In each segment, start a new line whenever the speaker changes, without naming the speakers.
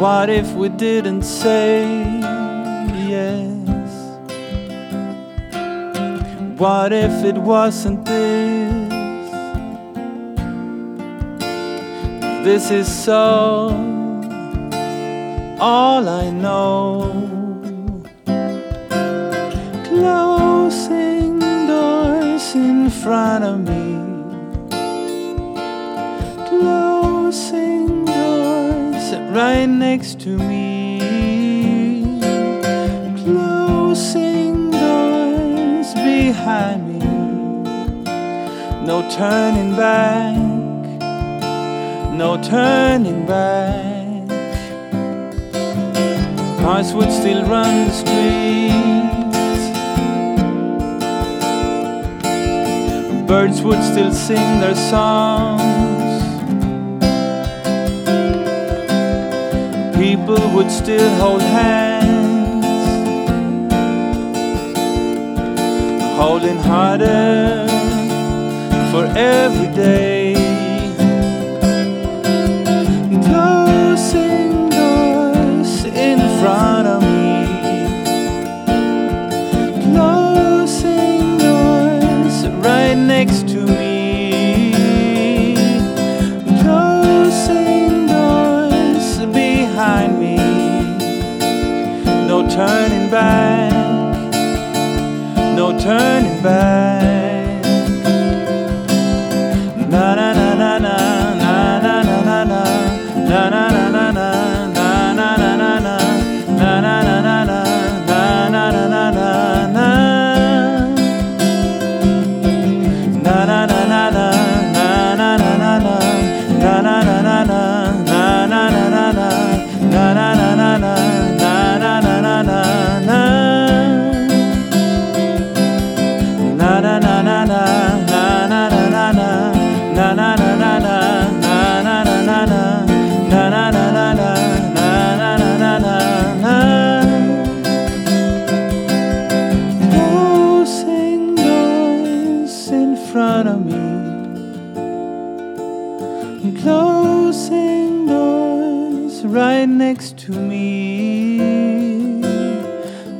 What if we didn't say yes? What if it wasn't this? This is so all I know. Closing doors in front of me. Closing right next to me. Closing doors behind me. No turning back no turning back. Cars would still run the streets. Birds would still sing their songs. People would still hold hands, holding harder for every day. Turning back. No turning back. Closing doors right next to me.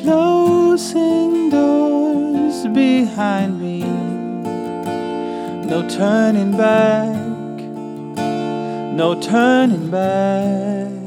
Closing doors behind me. No turning back. No turning back